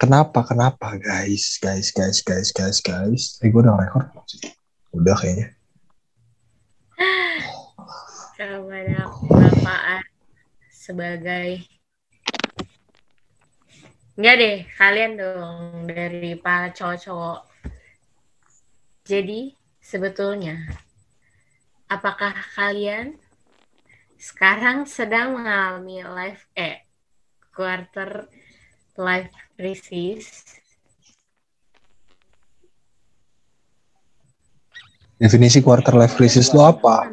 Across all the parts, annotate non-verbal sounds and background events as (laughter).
kenapa? Kenapa? Guys guys guys guys guys guys. Eh gue udah belum sih? Udah kayaknya. Kepada bapak sebagai Enggak deh, kalian dong dari para cowok-cowok. Jadi, sebetulnya, apakah kalian sekarang sedang mengalami life eh quarter life crisis? definisi quarter life crisis lo apa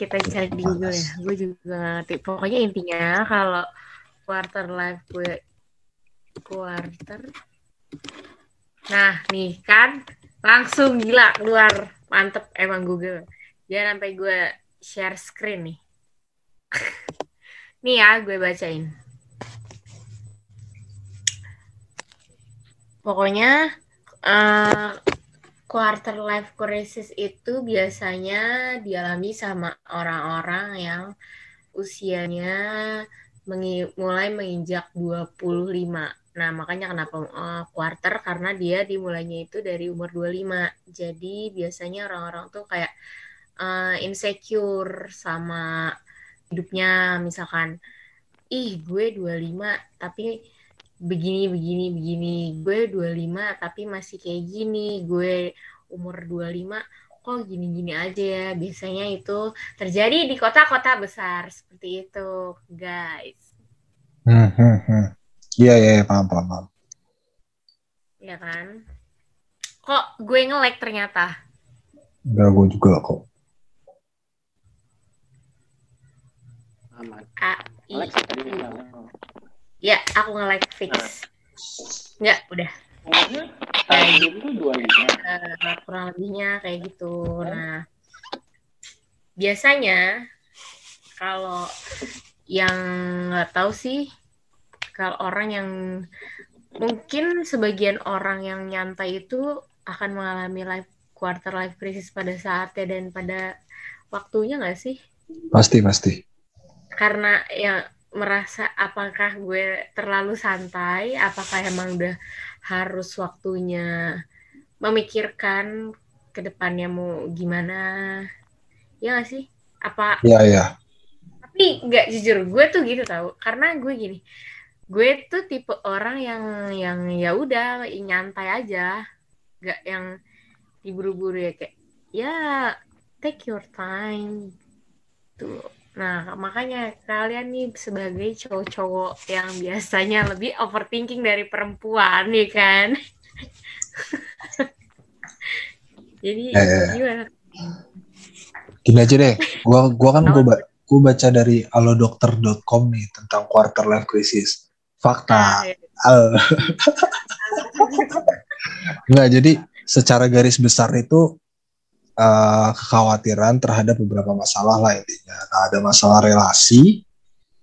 Kita cari di Google ya. Gue juga ngerti. Pokoknya intinya kalau quarter life gue quarter. Nah, nih kan langsung gila keluar. Mantep emang Google. Jangan sampai gue share screen nih. (laughs) nih ya, gue bacain. Pokoknya eh, quarter life crisis itu biasanya dialami sama orang-orang yang usianya mengi- mulai menginjak 25. Nah, makanya kenapa eh, quarter karena dia dimulainya itu dari umur 25. Jadi biasanya orang-orang tuh kayak eh, insecure sama hidupnya misalkan ih gue 25 tapi begini begini begini. Gue 25 tapi masih kayak gini. Gue umur 25 kok gini-gini aja ya? Biasanya itu terjadi di kota-kota besar. Seperti itu guys. Hmm, hmm, hmm. iya iya iya, paham paham paham. Ya kan? Kok gue nge-lag ternyata? Enggak gue juga kok. Aman. A I ya aku nge-lag fix. Enggak, udah. Umurnya tahun itu dua lima Eh, kurang lebihnya kayak gitu. Nah, biasanya kalau yang nggak tahu sih, kalau orang yang mungkin sebagian orang yang nyantai itu akan mengalami life quarter life crisis pada saatnya dan pada waktunya nggak sih? pasti pasti. Karena yang merasa apakah gue terlalu santai, apakah emang udah harus waktunya memikirkan ke depannya mau gimana. Ya nggak sih? Apa iya iya tapi nggak jujur gue tuh gitu tau. Karena gue gini gue tuh tipe orang yang yang ya udah nyantai aja. Nggak yang diburu-buru ya kayak ya take your time. Tuh nah makanya kalian nih sebagai cowok-cowok yang biasanya lebih overthinking dari perempuan nih kan? (laughs) Jadi Ya, ya, ya. gimana? Gini aja deh gua gua kan gua, gua baca dari alodokter.com nih tentang quarter life crisis. Fakta. Ah, ya. al. (laughs) Enggak, jadi secara garis besar itu eh, kekhawatiran terhadap beberapa masalah lah intinya. Nah, ada masalah relasi,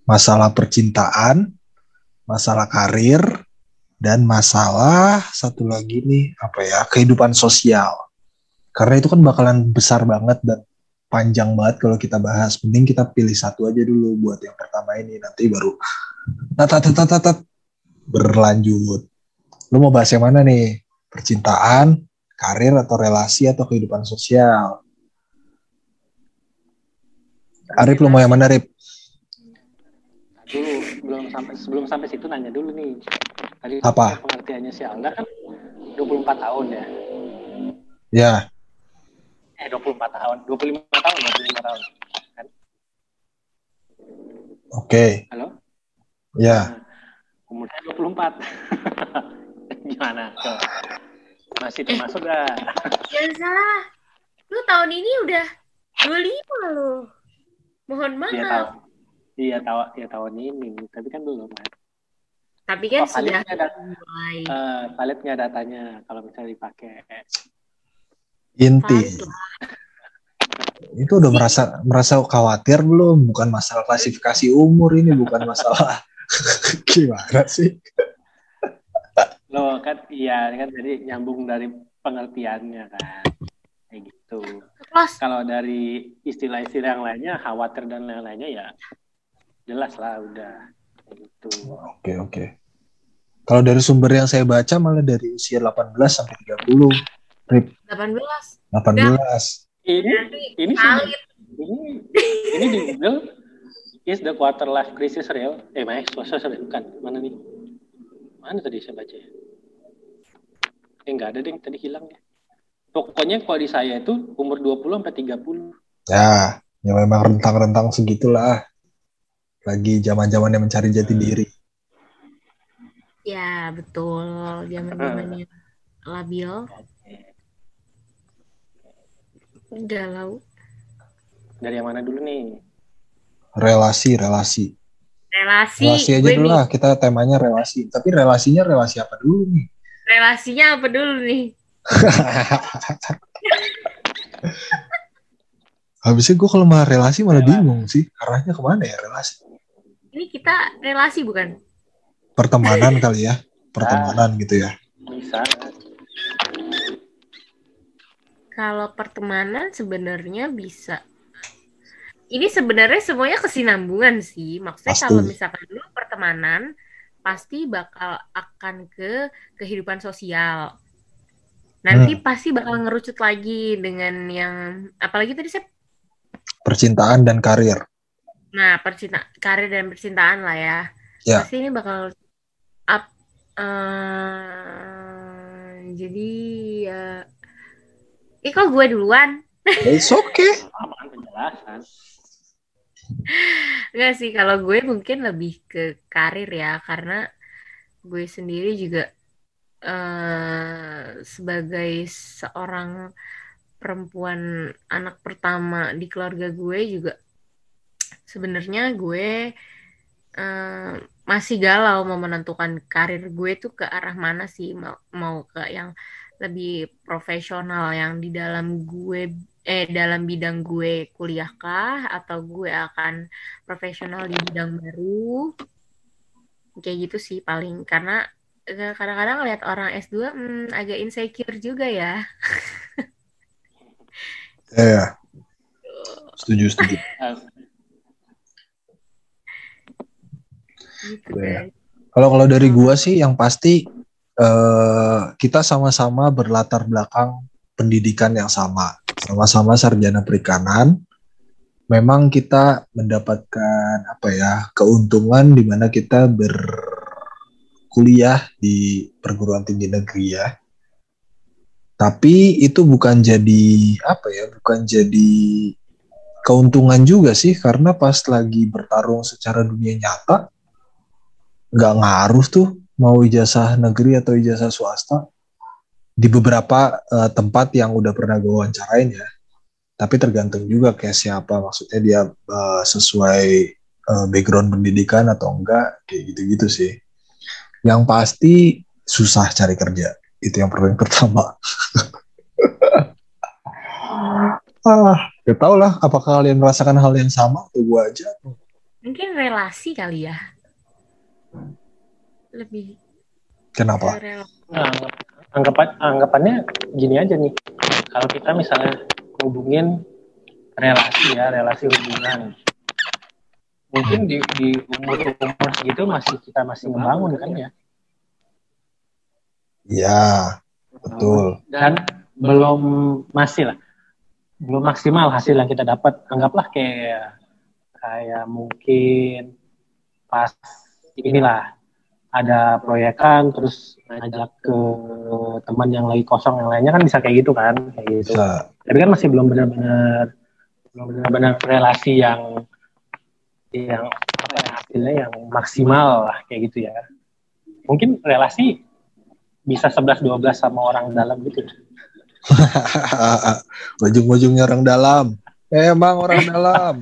masalah percintaan, masalah karir, dan masalah satu lagi nih apa ya kehidupan sosial. Karena itu kan bakalan besar banget dan panjang banget kalau kita bahas. Mending kita pilih satu aja dulu buat yang pertama ini, nanti baru berlanjut. Lu mau bahas yang mana nih? Percintaan, karir atau relasi atau kehidupan sosial? Arif lu mau yang mana Arif? dulu belum sampai sebelum sampai situ nanya dulu nih tadi Apa? pengertiannya si Alda kan 24 tahun ya Ya, eh 24 tahun 25 tahun 25 tahun kan oke. halo Ya, Nah, umurnya 24 (laughs) gimana Coba. Masih termasuk gak (laughs) Jangan salah. Lu tahun ini udah 25 lu. Mohon dia maaf. tahu iya tahu ya tahun ini tapi kan belum kan Tapi kan Oh, sudah mulai. Eh, valid nggak datanya kalau misalnya dipakai inti. Itu udah merasa merasa khawatir belum? Bukan masalah klasifikasi umur ini, bukan masalah (laughs) gimana sih? Lo kan iya kan jadi nyambung dari pengertiannya kan kayak gitu Plus, kalau dari istilah-istilah yang lainnya khawatir dan lain-lainnya ya jelas lah udah Kayak gitu. Oke, oke. Kalau dari sumber yang saya baca malah dari usia 18 sampai 30. 18. 18. Ini ini sih ini ini di Google is the quarter life crisis real? Eh, mas, sorry, bukan. Mana nih? Mana tadi saya baca ya? Eh, enggak ada deh, tadi hilang ya. Pokoknya kalau di saya itu umur 20 sampai 30. Ya, ya memang rentang-rentang segitulah. Lagi zaman-zamannya mencari jati diri. Ya, betul. Zaman-zamannya labil. Galau. Dari yang mana dulu nih? Relasi, relasi. Relasi. Relasi aja dulu lah, kita temanya relasi. Tapi relasinya relasi apa dulu nih? Relasinya apa dulu nih? (laughs) Habisnya gue kalau malah relasi malah Relasi. bingung sih. Arahnya ke mana ya relasi? Ini kita relasi bukan? Pertemanan (laughs) kali ya. Pertemanan gitu ya. Bisa. Kalau pertemanan sebenarnya bisa. Ini sebenarnya semuanya kesinambungan sih. Maksudnya Pasti. kalau misalkan lu pertemanan, pasti bakal akan ke kehidupan sosial. Nanti pasti bakal ngerucut lagi dengan yang apalagi tadi saya Percintaan dan karir. nah percinta karir dan percintaan lah ya. Ya. Pasti ini bakal up eh, jadi ya Ih kok gue duluan? It's okay. Apaan penjelasan? Enggak sih, kalau gue mungkin lebih ke karir ya, karena gue sendiri juga eh sebagai seorang perempuan anak pertama di keluarga gue juga sebenarnya gue eh, masih galau mau menentukan karir gue tuh ke arah mana sih mau mau ke yang lebih profesional yang di dalam gue eh dalam bidang gue kuliah kah atau gue akan profesional di bidang baru kayak gitu sih paling karena eh, kadang-kadang lihat orang S2 hmm, agak insecure juga ya Ya, ya. Setuju, setuju. gitu Iya. guys. Kalau kalau dari gua sih yang pasti eh, kita sama-sama berlatar belakang pendidikan yang sama, sama-sama sarjana perikanan. Memang kita mendapatkan apa ya keuntungan di mana kita berkuliah di perguruan tinggi negeri ya. Tapi itu bukan jadi apa ya, bukan jadi keuntungan juga sih karena pas lagi bertarung secara dunia nyata nggak ngaruh tuh mau ijazah negeri atau ijazah swasta di beberapa eh, tempat yang udah pernah gue wawancarain ya. Tapi tergantung juga kayak siapa maksudnya dia eh, sesuai eh, background pendidikan atau enggak kayak gitu-gitu sih. Yang pasti susah cari kerja itu yang paling (laughs) pertama. ah, gak tau lah apakah kalian merasakan hal yang sama atau gue aja. mungkin relasi kali ya lebih Kenapa? Nah, anggapan anggapannya gini aja nih. Kalau kita misalnya hubungin relasi ya, relasi hubungan. Mungkin di, di umur-umur segitu masih kita masih ngebangun kan ya. Ya, betul. Dan belum masih lah. Belum maksimal hasil yang kita dapat. Anggaplah kayak kayak mungkin pas inilah ada proyekan terus ngajak ke teman yang lagi kosong yang lainnya kan bisa kayak gitu kan kayak gitu Bisa. tapi kan masih belum benar-benar belum benar-benar relasi yang yang apa ya hasilnya yang maksimal lah kayak gitu ya mungkin relasi bisa 11 12 sama orang dalam gitu (laughs) Ujung-ujungnya orang dalam. Emang orang dalam.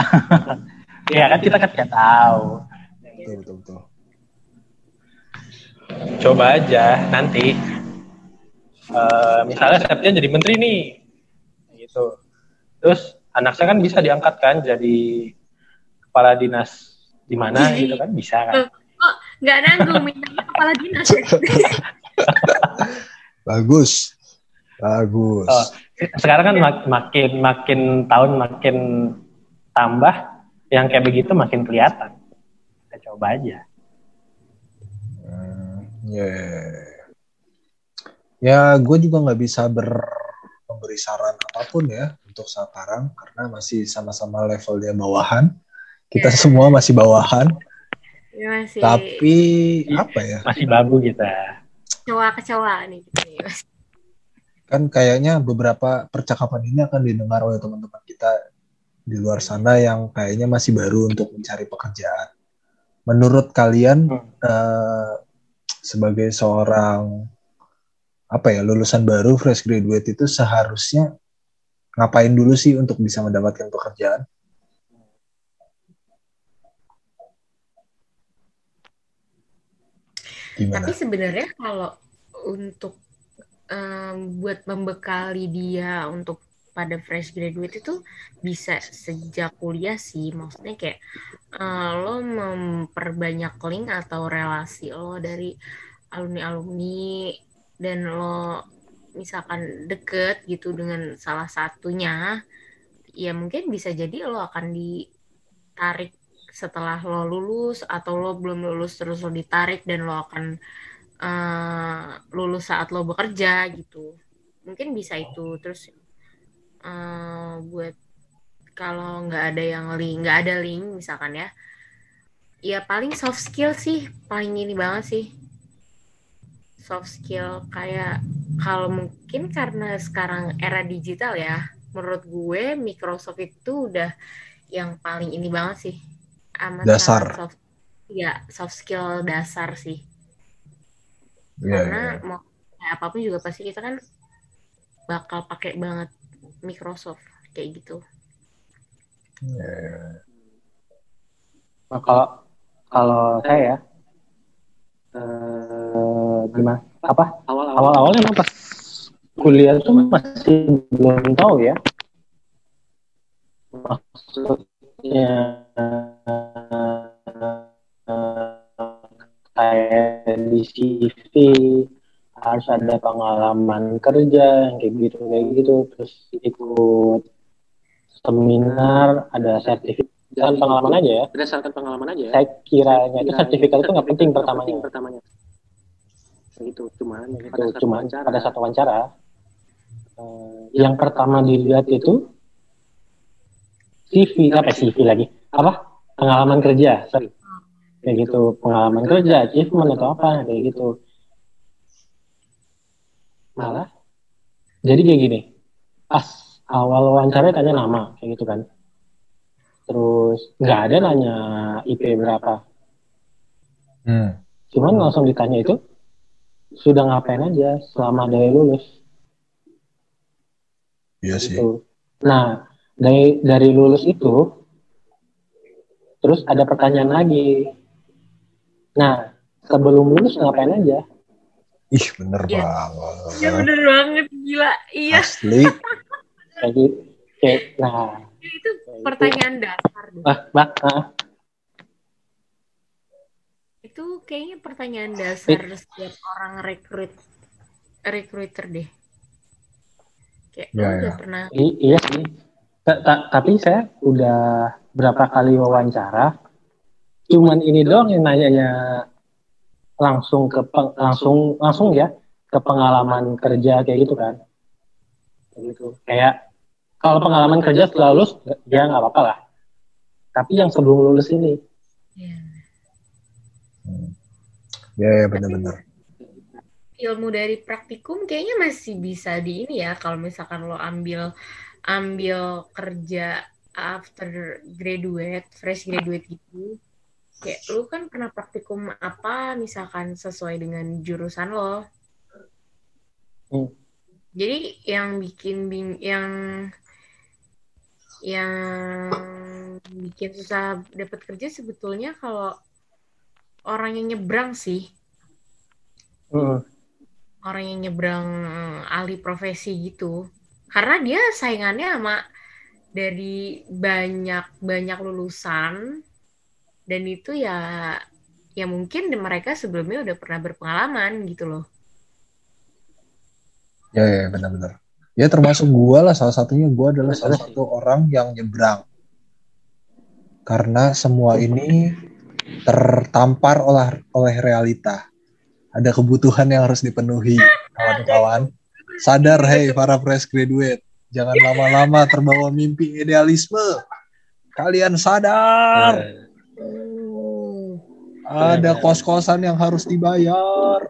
(laughs) ya kan kita kan nggak tahu Betul, betul, betul. Coba aja nanti Eh, misalnya Septian jadi menteri nih gitu terus anak saya kan bisa diangkat kan jadi kepala dinas di mana gitu kan bisa kan kok nggak nanggung mintanya kepala dinas (laughs) Bagus. Bagus. Oh. sekarang kan mak- makin makin tahun makin tambah yang kayak begitu makin kelihatan Kita coba aja Hmm, ya, ya gue juga nggak bisa ber memberi saran apa pun ya untuk sekarang karena masih sama-sama levelnya bawahan. Kita Ya. semua masih bawahan, Ya, masih tapi apa ya? masih babu kita kecewa-kecewa nih. Kan kayaknya beberapa percakapan ini akan didengar oleh teman-teman kita di luar sana yang kayaknya masih baru untuk mencari pekerjaan. Menurut kalian Hmm. eh, sebagai seorang apa ya lulusan baru fresh graduate itu seharusnya ngapain dulu sih untuk bisa mendapatkan pekerjaan? Gimana? Tapi sebenarnya kalau untuk em, buat membekali dia untuk pada fresh graduate itu bisa sejak kuliah sih. Maksudnya kayak eh, lo memperbanyak link atau relasi lo dari alumni-alumni dan lo misalkan deket gitu dengan salah satunya, ya mungkin bisa jadi lo akan ditarik setelah lo lulus atau lo belum lulus terus lo ditarik dan lo akan eh, lulus saat lo bekerja gitu mungkin bisa itu terus eh, buat kalau nggak ada yang link nggak ada link misalkan ya ya paling soft skill sih paling ini banget sih soft skill kayak kalau mungkin karena sekarang era digital ya menurut gue Microsoft itu udah yang paling ini banget sih amat Dasar. soft ya soft skill dasar sih Iya, karena iya. mau kayak apa pun juga pasti kita kan bakal pakai banget Microsoft kayak gitu. Iya, iya. Nah, kalau kalau saya ya eh, gimana? Apa? Awal awal emang pas kuliah tuh masih belum tahu ya. Maksudnya eh, kayak di CV harus ada pengalaman kerja yang kayak gitu kayak gitu. Terus ikut seminar ada sertifikat berdasarkan pengalaman aja ya. Berdasarkan pengalaman aja ya. saya kiranya itu sertifikat itu nggak penting pertamanya. pertamanya. Gitu cuman itu pada saat cuma wawancara, pada satu wawancara. Eh, yang pertama dilihat itu CV apa CV lagi? Apa? Pengalaman kerja sorry. kayak gitu. pengalaman kerja. achievement atau apa kayak gitu malah jadi kayak gini pas awal wawancara tanya nama kayak gitu kan terus nggak ada nanya IP berapa Hmm. cuman langsung ditanya itu sudah ngapain aja selama dari lulus Iya sih. gitu. Nah, dari dari lulus itu terus ada pertanyaan lagi. Nah, sebelum lulus ngapain aja? Ih, bener Iya. banget. ya bener banget gila iya Asli. (laughs) Kayak gitu. Kayak, nah, itu pertanyaan dasar deh. Ah, bah, ah, itu kayaknya pertanyaan dasar setiap orang rekrut recruiter deh kayak Ya, udah ya. pernah i- iya sih. Ta- ta- tapi saya udah berapa kali wawancara, cuman ini doang yang nanyanya langsung ke peng- langsung langsung ya ke pengalaman kerja kayak gitu kan. Kayak gitu. Kayak kalau pengalaman kerja setelah lulus ya nggak apa-apa lah. Tapi yang sebelum lulus ini, ya, Hmm. Ya, ya bener-bener. ilmu dari praktikum kayaknya masih bisa di ini ya kalau misalkan lo ambil ambil kerja after graduate fresh graduate gitu kayak lo kan pernah praktikum apa misalkan sesuai dengan jurusan lo? Hmm. jadi yang bikin bing yang yang bikin susah dapat kerja sebetulnya kalau orang yang nyebrang sih. Mm, orang yang nyebrang eh, ahli profesi gitu. Karena dia saingannya sama dari banyak banyak lulusan dan itu ya ya mungkin mereka sebelumnya udah pernah berpengalaman gitu loh Ya, ya benar-benar. Ya termasuk gua lah salah satunya gua adalah salah satu orang yang nyebrang. Karena semua ini tertampar oleh oleh realita. Ada kebutuhan yang harus dipenuhi, kawan-kawan. Sadar, hei para fresh graduate, jangan lama-lama terbawa mimpi idealisme. Kalian sadar, Oh. Ada kos-kosan yang harus dibayar.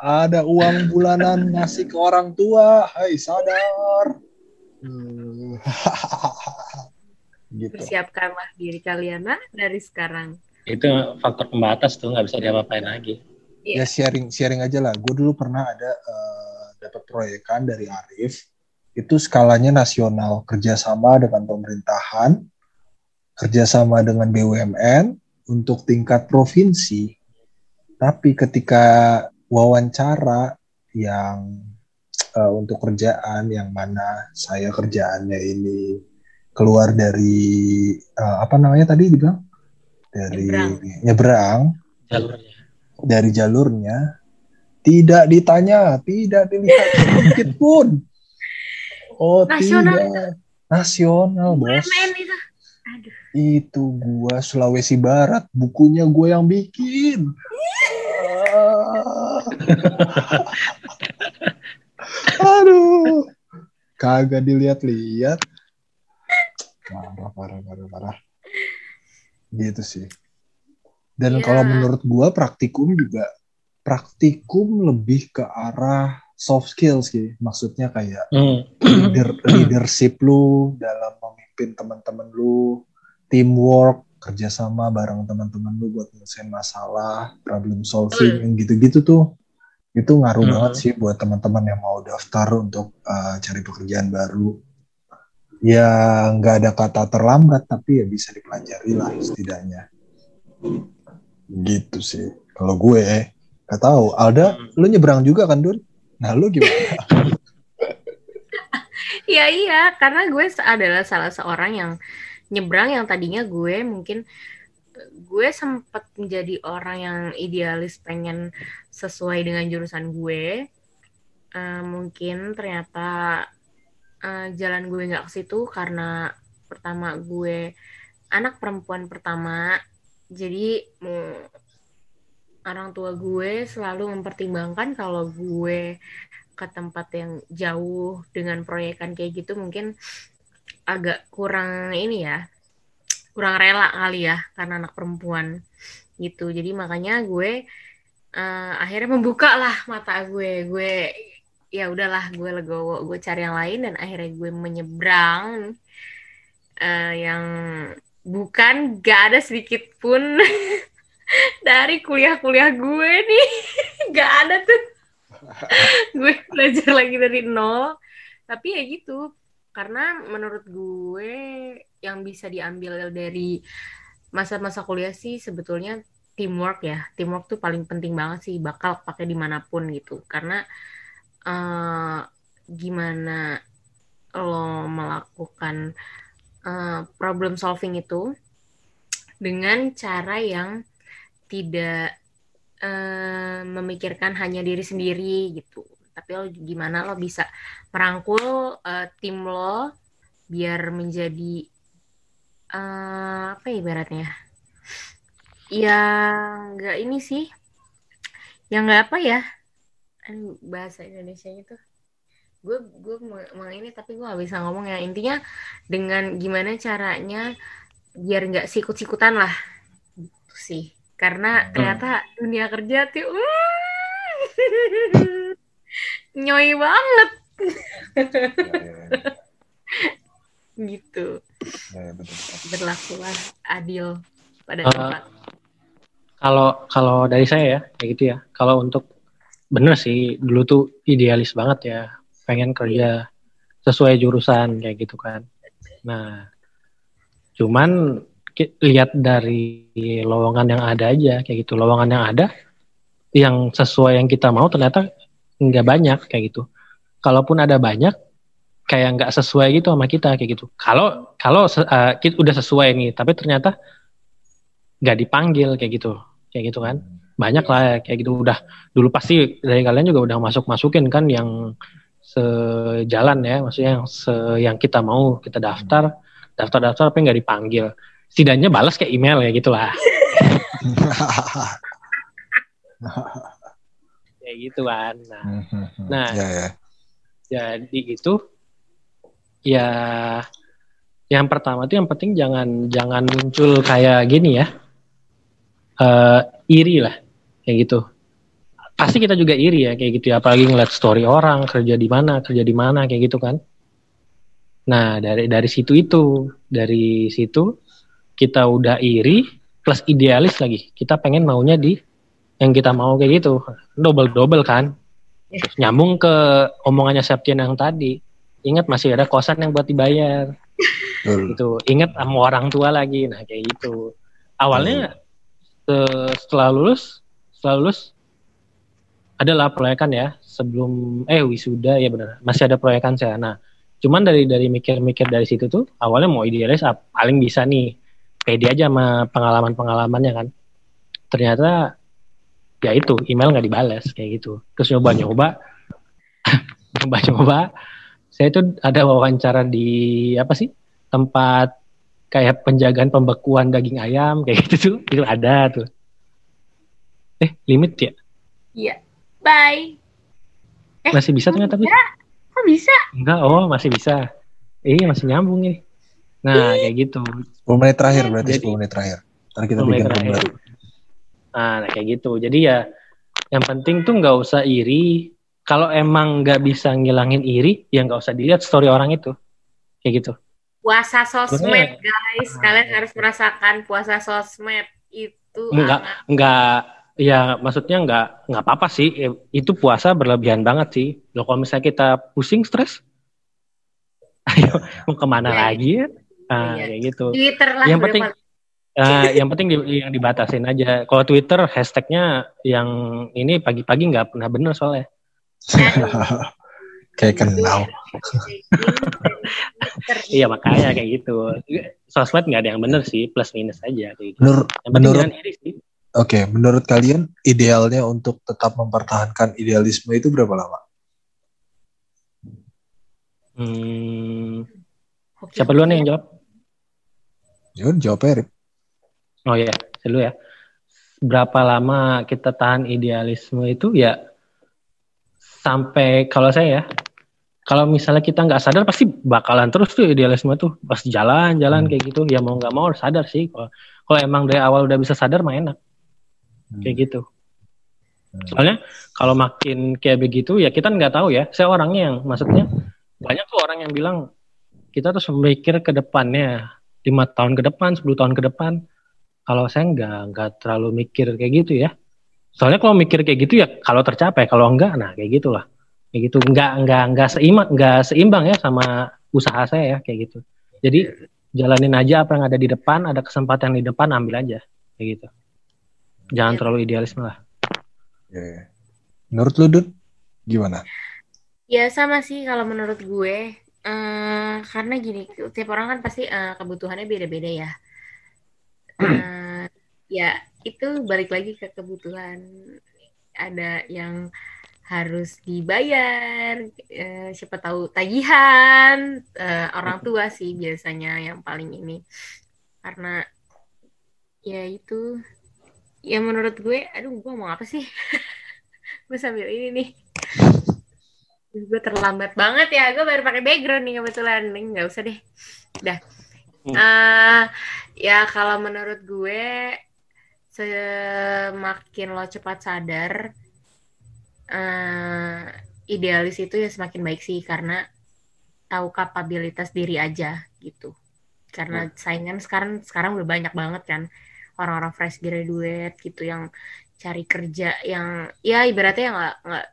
Ada uang bulanan ngasih ke orang tua, hei sadar. Hmm. (laughs) gitu. Persiapkanlah diri kalian nah dari sekarang. Itu faktor pembatas tuh nggak bisa diapa-apain lagi. ya sharing sharing aja lah. Gue dulu pernah ada eh, dapat proyekan dari Arif. Itu skalanya nasional, kerjasama dengan pemerintahan, kerjasama dengan BUMN untuk tingkat provinsi. Tapi ketika wawancara yang eh, untuk kerjaan yang mana saya kerjaannya ini keluar dari eh, apa namanya tadi dibilang dari Nyebrang. nyebrang Jalurnya. dari jalurnya tidak ditanya, tidak dilihat sedikit pun. Oh Nasional tidak, nasional bos. Itu. Itu gua Sulawesi Barat, bukunya gue yang bikin. Ah. (laughs) Aduh, kagak dilihat-lihat. Parah, parah, parah, parah. Gitu sih. Dan Iya. kalau menurut gua praktikum juga praktikum lebih ke arah soft skills sih. Maksudnya kayak Hmm. leader, leadership lu dalam memimpin teman-teman lu, teamwork, kerjasama bareng teman-teman lu buat nyelesain masalah, problem solving, yang gitu-gitu tuh itu ngaruh Hmm. banget sih buat teman-teman yang mau daftar untuk uh, cari pekerjaan baru. Ya nggak ada kata terlambat tapi ya bisa dipelajari lah setidaknya. Gitu sih. Kalau gue nggak tahu. Alda, Hmm. lu nyebrang juga kan Dun? Nah lu gimana? Iya (laughs) (laughs) iya, karena gue adalah salah seorang yang nyebrang yang tadinya gue mungkin gue sempat menjadi orang yang idealis pengen sesuai dengan jurusan gue. Eh, mungkin ternyata eh, jalan gue nggak ke situ karena pertama gue anak perempuan pertama, jadi orang tua gue selalu mempertimbangkan kalau gue ke tempat yang jauh dengan proyekan kayak gitu mungkin agak kurang ini ya kurang rela kali ya karena anak perempuan gitu. Jadi makanya gue eh, akhirnya membuka lah mata gue. Gue ya udahlah gue legowo gue cari yang lain dan akhirnya gue menyeberang eh, yang bukan gak ada sedikit pun (laughs) dari kuliah-kuliah gue nih. (laughs) Gak ada tuh. (laughs) Gue belajar lagi dari nol. Tapi ya gitu karena menurut gue yang bisa diambil dari masa-masa kuliah sih sebetulnya teamwork ya teamwork tuh paling penting banget sih bakal pakai di mana pun gitu karena eh, gimana lo melakukan eh, problem solving itu dengan cara yang tidak eh, memikirkan hanya diri sendiri gitu. Tapi lo gimana lo bisa merangkul eh, tim lo biar menjadi eh, apa ya ibaratnya? Ya nggak ini sih, yang nggak apa ya? Aduh, bahasa Indonesia itu gue gue mau, ini tapi gue gak bisa ngomong ya. Intinya dengan gimana caranya biar nggak sikut-sikutan lah. Gitu sih. Karena ternyata dunia kerja tuh uh, (laughs) nyoy banget (laughs) gitu Ya, ya, betul, betul. berlakulah adil pada tempat Kalau kalau dari saya ya kayak gitu ya. Kalau untuk bener sih dulu tuh idealis banget ya, pengen kerja sesuai jurusan kayak gitu kan. Nah, cuman lihat dari lowongan yang ada aja kayak gitu. Lowongan yang ada yang sesuai yang kita mau ternyata nggak banyak kayak gitu. Kalaupun ada banyak kayak nggak sesuai gitu sama kita kayak gitu. Kalau kalau se- eh, kita udah sesuai nih, tapi ternyata nggak dipanggil kayak gitu, kayak gitu kan. Banyak lah ya, kayak gitu udah dulu pasti dari kalian juga udah masuk masukin kan yang sejalan ya, maksudnya yang se yang kita mau kita daftar, daftar daftar tapi nggak dipanggil. Setidaknya balas kayak email ya gitulah. (laughs) (laughs) kayak gitu kan. Nah Nah. ya ya. jadi itu ya yang pertama tuh yang penting jangan jangan muncul kayak gini ya. Eh iri lah kayak gitu. Pasti kita juga iri ya kayak gitu ya. Apalagi ngeliat story orang kerja di mana kerja di mana kayak gitu kan. Nah dari dari situ itu dari situ kita udah iri plus idealis lagi. Kita pengen maunya di yang kita mau kayak gitu. Double double kan Terus nyambung ke omongannya Septian yang tadi. Ingat masih ada kosan yang buat dibayar. Betul. gitu. Ingat sama orang tua lagi. Nah kayak gitu. Awalnya se- setelah lulus setelah lulus adalah proyekan ya sebelum eh wisuda ya benar. Masih ada proyekan saya nah cuman dari dari mikir-mikir dari situ tuh awalnya mau idealis ah, paling bisa nih pede aja sama pengalaman pengalamannya kan. Ternyata ya itu email nggak dibales kayak gitu. Terus nyoba nyoba. (laughs) Nyoba nyoba. Saya itu ada wawancara di apa sih tempat kayak penjagaan pembekuan daging ayam kayak gitu tuh. (laughs) Itu ada tuh. Eh limit ya? Iya. Bye. Eh, masih bisa ternyata tapi Kok bisa? enggak oh masih bisa. Iya masih nyambung nih nah kayak gitu. 10 menit terakhir berarti Jadi- 10 menit terakhir. Ntar kita 10 menit bikin terakhir. Baru. nah, kayak gitu jadi ya yang penting tuh nggak usah iri kalau emang nggak bisa ngilangin iri ya nggak usah dilihat story orang itu kayak gitu Puasa sosmed, Sebenarnya- guys. Kalian harus merasakan puasa sosmed itu Enggak. hangat. nggak ya maksudnya nggak nggak apa-apa sih Eh, itu puasa berlebihan banget sih loh kalau misalnya kita pusing stres (laughs) ayo mau ke mana Iya. lagi ya nah Iya. kayak gitu Twitter lah Yang penting- Eh, yang penting di- yang dibatasin aja. Kalau Twitter hashtagnya yang ini pagi-pagi nggak pernah bener soalnya. (laughs) Kayak kenal. (laughs) iya makanya kayak gitu. Sosmed nggak ada yang bener sih plus minus aja kayak gitu. Menurut yang penting menurut jangan iri sih. Oke, menurut kalian idealnya untuk tetap mempertahankan idealisme itu berapa lama? hmm, siapa duluan yang jawab? Ya udah, jawab Erik. Oh ya, dulu ya. Berapa lama kita tahan idealisme itu ya sampai kalau saya ya, kalau misalnya kita nggak sadar pasti bakalan terus tuh idealisme tuh pasti jalan-jalan Hmm. kayak gitu. Ya mau nggak mau harus sadar sih. Kalau kalau emang dari awal udah bisa sadar mah enak kayak gitu. Hmm. Soalnya kalau makin kayak begitu ya kita nggak tahu ya. Saya orangnya yang maksudnya banyak tuh orang yang bilang kita terus memikir ke depannya lima tahun ke depan, 10 tahun ke depan. Kalau saya nggak nggak terlalu mikir kayak gitu ya. Soalnya kalau mikir kayak gitu ya kalau tercapai, kalau enggak nah kayak gitulah. Kayak gitu nggak nggak nggak seimbang nggak seimbang ya sama usaha saya ya kayak gitu. Jadi jalanin aja apa yang ada di depan, ada kesempatan di depan ambil aja kayak gitu. Jangan Iya. terlalu idealisme lah. Ya. Menurut lu, Dun? Gimana? Ya sama sih kalau menurut gue. Eh, karena gini, tiap orang kan pasti eh, kebutuhannya beda-beda ya. Eh, ya itu balik lagi ke kebutuhan. Ada yang harus dibayar, eh, siapa tahu tagihan, eh, orang tua sih biasanya yang paling ini. Karena ya itu, ya menurut gue, aduh gue mau apa sih? (laughs) gue sambil ini nih gue terlambat banget ya gue baru pakai background nih kebetulan Nih, nggak usah deh dah Hmm. Eh, ya kalau menurut gue semakin lo cepat sadar eh idealis itu ya semakin baik sih karena tahu kapabilitas diri aja gitu karena saingan sekarang sekarang udah banyak banget kan orang-orang fresh graduate gitu yang cari kerja yang ya ibaratnya ya nggak nggak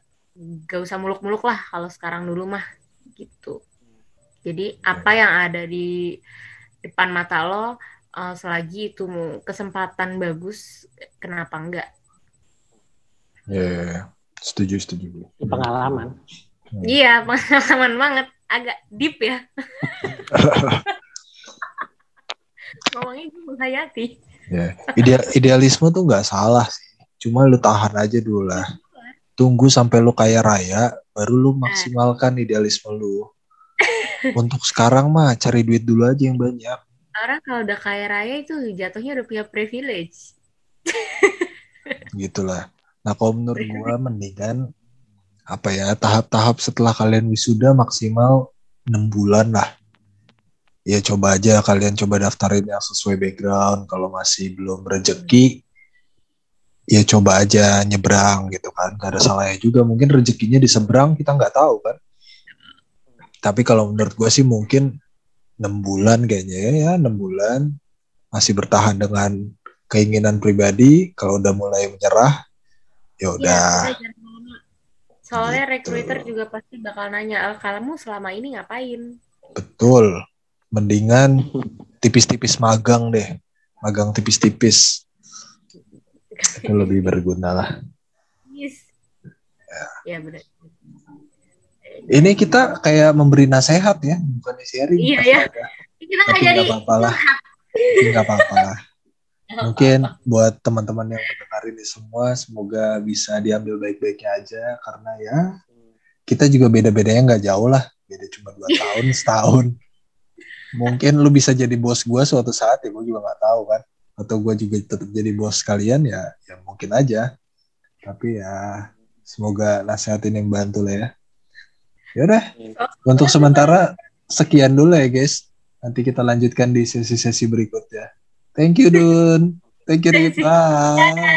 gak usah muluk-muluk lah kalau sekarang dulu mah gitu. Jadi apa yang ada di depan mata lo eh, selagi itu kesempatan bagus kenapa enggak? Ya, ya, ya. setuju, setuju. Pengalaman. Hmm. Iya pengalaman banget agak deep ya (laughs) ngomongnya gue menghayati. Ya. Ideal, idealisme tuh nggak salah sih. Cuma lu tahan aja dulu lah. Tunggu sampai lu kaya raya, baru lu maksimalkan idealisme lu. Untuk sekarang mah cari duit dulu aja yang banyak. Orang kalau udah kaya raya itu jatuhnya udah punya privilege. gitulah. Nah kalau menurut gua mendingan apa ya tahap-tahap setelah kalian wisuda maksimal enam bulan lah. Ya coba aja kalian coba daftarin yang sesuai background. Kalau masih belum rezeki ya coba aja nyebrang gitu kan. Gak ada salahnya juga. Mungkin rezekinya di seberang kita nggak tahu kan tapi kalau menurut gue sih mungkin enam bulan kayaknya ya ya enam bulan masih bertahan dengan keinginan pribadi kalau udah mulai menyerah ya udah Iya, lama. Soalnya Gitu. recruiter juga pasti bakal nanya, "Al, kamu selama ini ngapain? betul mendingan tipis-tipis magang deh magang tipis-tipis itu lebih berguna lah Yes. Ya benar. Ini kita kayak memberi nasihat ya bukan sharing. Iya, ya. Kita nggak jadi apa-apa lah. nggak apa-apa lah. (laughs) Mungkin buat teman-teman yang mendengar ini semua semoga bisa diambil baik-baiknya aja karena ya kita juga beda-bedanya nggak jauh lah. Beda cuma dua (laughs) tahun setahun. Mungkin lu bisa jadi bos gua suatu saat ya gue juga nggak tahu kan. Atau gue juga tetap jadi bos kalian ya ya mungkin aja. Tapi ya semoga nasihat ini membantu lah ya ya udah. Untuk sementara sekian dulu ya guys. Nanti kita lanjutkan di sesi-sesi berikutnya. Thank you Dun. Thank you Rip. (laughs) bye